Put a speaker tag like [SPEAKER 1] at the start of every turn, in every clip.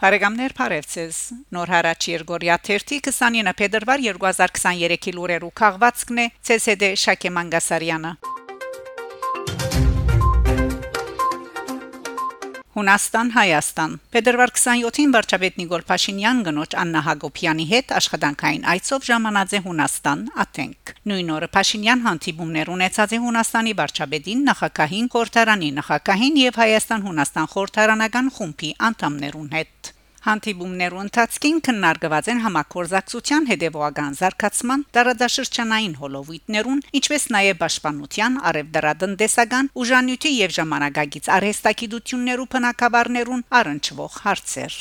[SPEAKER 1] Բարեկամներ Փարեվցես Նոր հարաճ Երգորիա 1 29 փետրվար 2023-ի լուրերու քաղվածքն է ՑՍԴ Շակե Մանգասարյանը Հունաստան Հայաստան Փետրվար 27-ին վարչապետ Նիկոլ Փաշինյան գնոջ Աննա Հակոբյանի հետ աշխատանքային այցով ժամանած է Հունաստան Աթենք նույն օրը Փաշինյան հանդիպումներ ունեցած է Հունաստանի վարչապետին նախագահին Խորհրդարանի նախագահին եւ Հայաստան-Հունաստան խորհրդարանական խումբի անդամներուն հետ Հանդիպումներու ընթացքին քննարկված են համակորզակցության հետևողական զարգացման, տարածաշրջանային հոլովիտներուն, ինչպես նաև պաշտպանության, արևդրադնդեսական, ուժանյութի եւ ժամանակագից արհեստագիտություններու բնակավարներուն առնչվող հարցեր։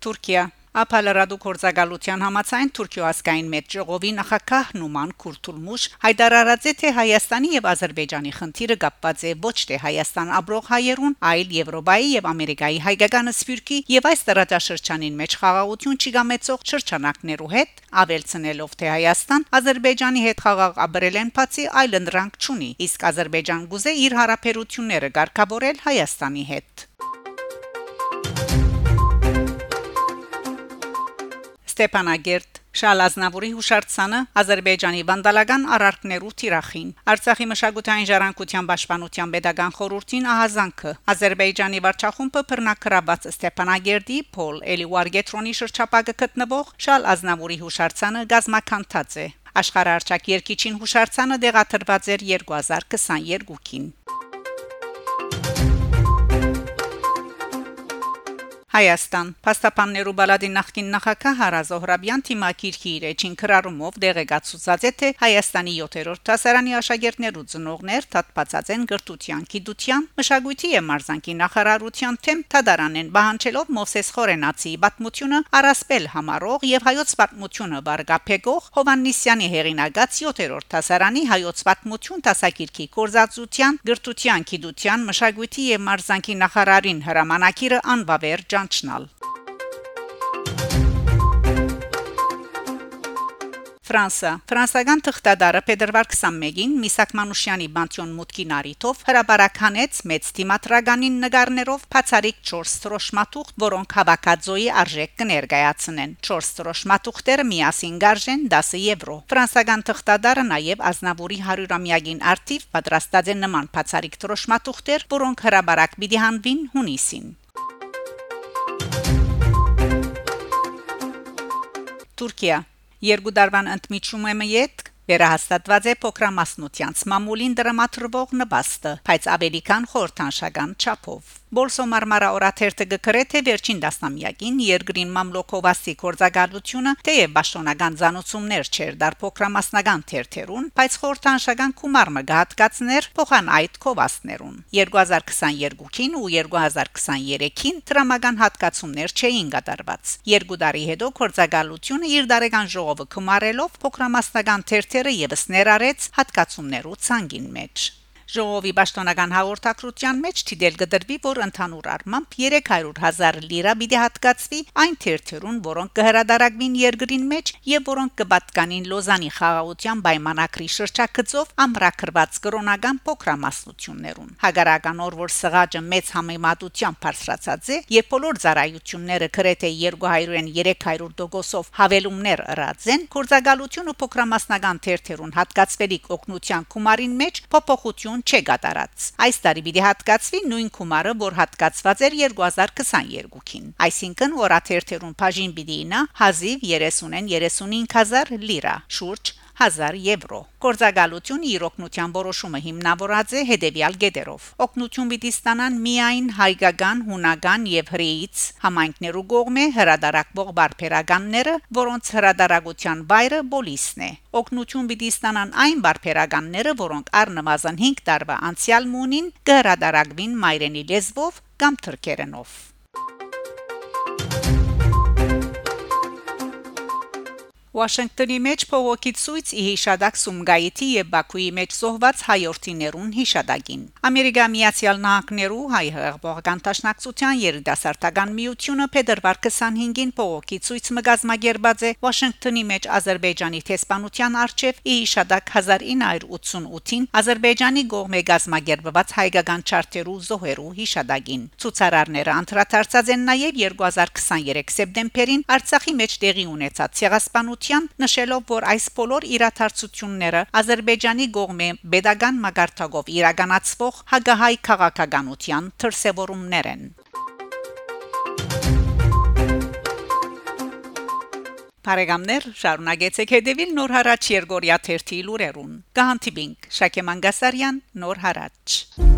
[SPEAKER 1] Թուրքիա Ափալարադու կորցակալության համացայն Թուրքիո ասկային մեծ ժողովի նախակահ Նուման Քուրթուլմուշ հայտարարած է թե Հայաստանի եւ Ադրբեջանի խնդիրը կապված է ոչ թե Հայաստան աբրող հայերուն, այլ Եվրոպայի եւ Ամերիկայի հայկական սփյուռքի եւ այս տարածաշրջանին մեջ խաղաղություն չգամեցող շրջանակներու հետ, ավելցնելով թե Հայաստան Ադրբեջանի հետ խաղաղ ապրել են բացի այլ ընդրանք չունի, իսկ Ադրբեջան գուզե իր հարաբերությունները ղեկավարել Հայաստանի հետ։ Ստեփանագերտ Շալազնավուրի հուշարձանը Ադրբեջանի վանդալական արարքներու թիրախին Արցախի մշակութային ժառանգության պաշտպանության pedagogan խորհրդին ահազանգը Ադրբեջանի վարչախումբը բռնակրաբաց Ստեփանագերդի Փոլ Էլիվարգետրոնի շրջապագը գտնվող Շալ Ազնավուրի հուշարձանը գազմականտած է Աշխարհարչակ երկիչին հուշարձանը դեղաթրված էր 2022-ին Հայաստան. Փաստաբաններու բալադի նախկին նախակահ Հարազոհրաբյան թիմակիրքի իր էջին քրարումով դեղեկացուցած է թե Հայաստանի 7-րդ դասարանի աշակերտներու ծնողներ թափածած են գրթության, գիտության, մշակույթի եւ մարզանկի նախարարության թեմ թադարանեն բանջելով Մովսես Խորենացի պատմությունը առասպել համարող եւ հայոց պատմությունը վարգապեգող Հովաննիսյանի հեղինակած 7-րդ դասարանի հայոց պատմություն դասակիրքի կորզածության, գրթության, գիտության, մշակույթի եւ մարզանկի նախարարին հրամանակիրը անբավեր ճանչնալ Ֆրանսա Ֆրանսական թղթադարը Փետրվար 21-ին Միսակ Մանուշյանի բանտյոն մուտքին արիթով հրաբարականեց մեծ թիմատրագանին նկարներով բացարիք 4 սրոշմատուղ, որոնք հավաքածոյի արժեք կներկայացնեն։ 4 սրոշմատուղները միասին գարժեն 10 եվրո։ Ֆրանսական թղթադարը նաև Ազնավուրի 100-ամյակին արդիվ պատրաստած են նման բացարիք սրոշմատուղներ, որոնք հրաբարակ պիտի հանվին հունիսին։ Թուրքիա երկու դարվան ընդմիջումը յետ վերահաստատված է փոքրամասնությանց մամուլին դրամատրվող նպաստը, բայց ավելի քան խորթանշական չափով։ Բոլսոմարմարա օրաթերթը գկրե թե վերջին դասնամյակին երկրին մամլոքովաստի կորցակալությունը թեև պաշտոնական ցանուցումներ չէր դար փոքրամասնական թերթերուն, բայց խորթանշական կումարը գահատկացներ փոխան այդ կովաստներուն 2022-ին ու 2023-ին դրամական հատկացումներ չէին կատարված։ Երկու տարի հետո կորցակալությունը իր դարեգան ժողովը կումարելով փոքրամասնական թերթերը եւս ներառեց հատկացումներու ցանգին մեջ։ Ժողովի պաշտոնական հաղորդակցության մեջ դիտել գդրվի, որ ընդհանուր առմամբ 300.000 լիրա պիտի հատկացվի այն թերթերուն, որոնք կհրադարագվին երկրին մեջ եւ որոնք կպատկանին Լոզանի խաղաղության պայմանագրի շրջակցով ամրակրված կրոնական փոքրամասնություններուն։ Հագարական օր որ սղաճը մեծ համեմատությամբ բարձրացած է եւ բոլոր ծառայությունները գրեթե 200-ին 300 դոգոսով հավելումներ ըրած են, կորցակալությունը փոքրամասնական թերթերուն հատկացվելիք օգնության գումարին մեջ փոփոխություն ուսումնասիրություն չէ կատարած։ Այս տարի պիտի հատկացվի նույն գումարը, որ հատկացված էր 2022-ին։ Այսինքն օրաթերթերուն բաժին պիտի նա հազիվ 30-ին 35000 լիրա, շուրջ 1000 եվրո։ Կորզագալություն իր օկնության որոշումը հիմնավորած է հետևյալ գեդերով։ Օկնություն պիտի ստանան միայն հայկական, հունական եւ հրեից համայնքներու կողմէ հրադարակվող բարբերականները, որոնց հրադարագության բայրը բոլիսն է։ Օկնություն պիտի ստանան այն բարբերականները, որոնք առնվազն 5 տարվա անցյալ մունին կհրադարակվին մայրենի լեզվով կամ թրքերենով։ Վաշինգտոնի մեջ փողոքի ցույց ի հիշադակ Սումգայիթի եւ Բաքուի մեջ զոհված հայրենիներուն հիշադակին Ամերիկա Միացյալ Նահանգներու հայ հեղափոխական տաշնակցության երիտասարդական միությունը փետրվար 25-ին փողոքի ցույց մը գազմագերբած է Վաշինգտոնի մեջ Ադրբեջանի տեսփանության արչեւ ի հիշադակ 1988-ին Ադրբեջանի գողմե գազմագերբված հայկական չարտերու զոհերու հիշադակին ցուցարարները անդրադարձած են նաեւ 2023 սեպտեմբերին Արցախի մեջ տեղի ունեցած ցեղասպանության նշելով որ այս բոլոր իրադարձությունները Ադրբեջանի գողմե pedagogan մագարտակով իրականացվող հագահայ քաղաքականության դրսևորումներ են Փարեգամներ շարունակեցեք հետևել Նոր հարաճ Երգորիա 1-ի լուրերուն։ Կհանդիպինք Շակե Մանգասարյան Նոր հարաճ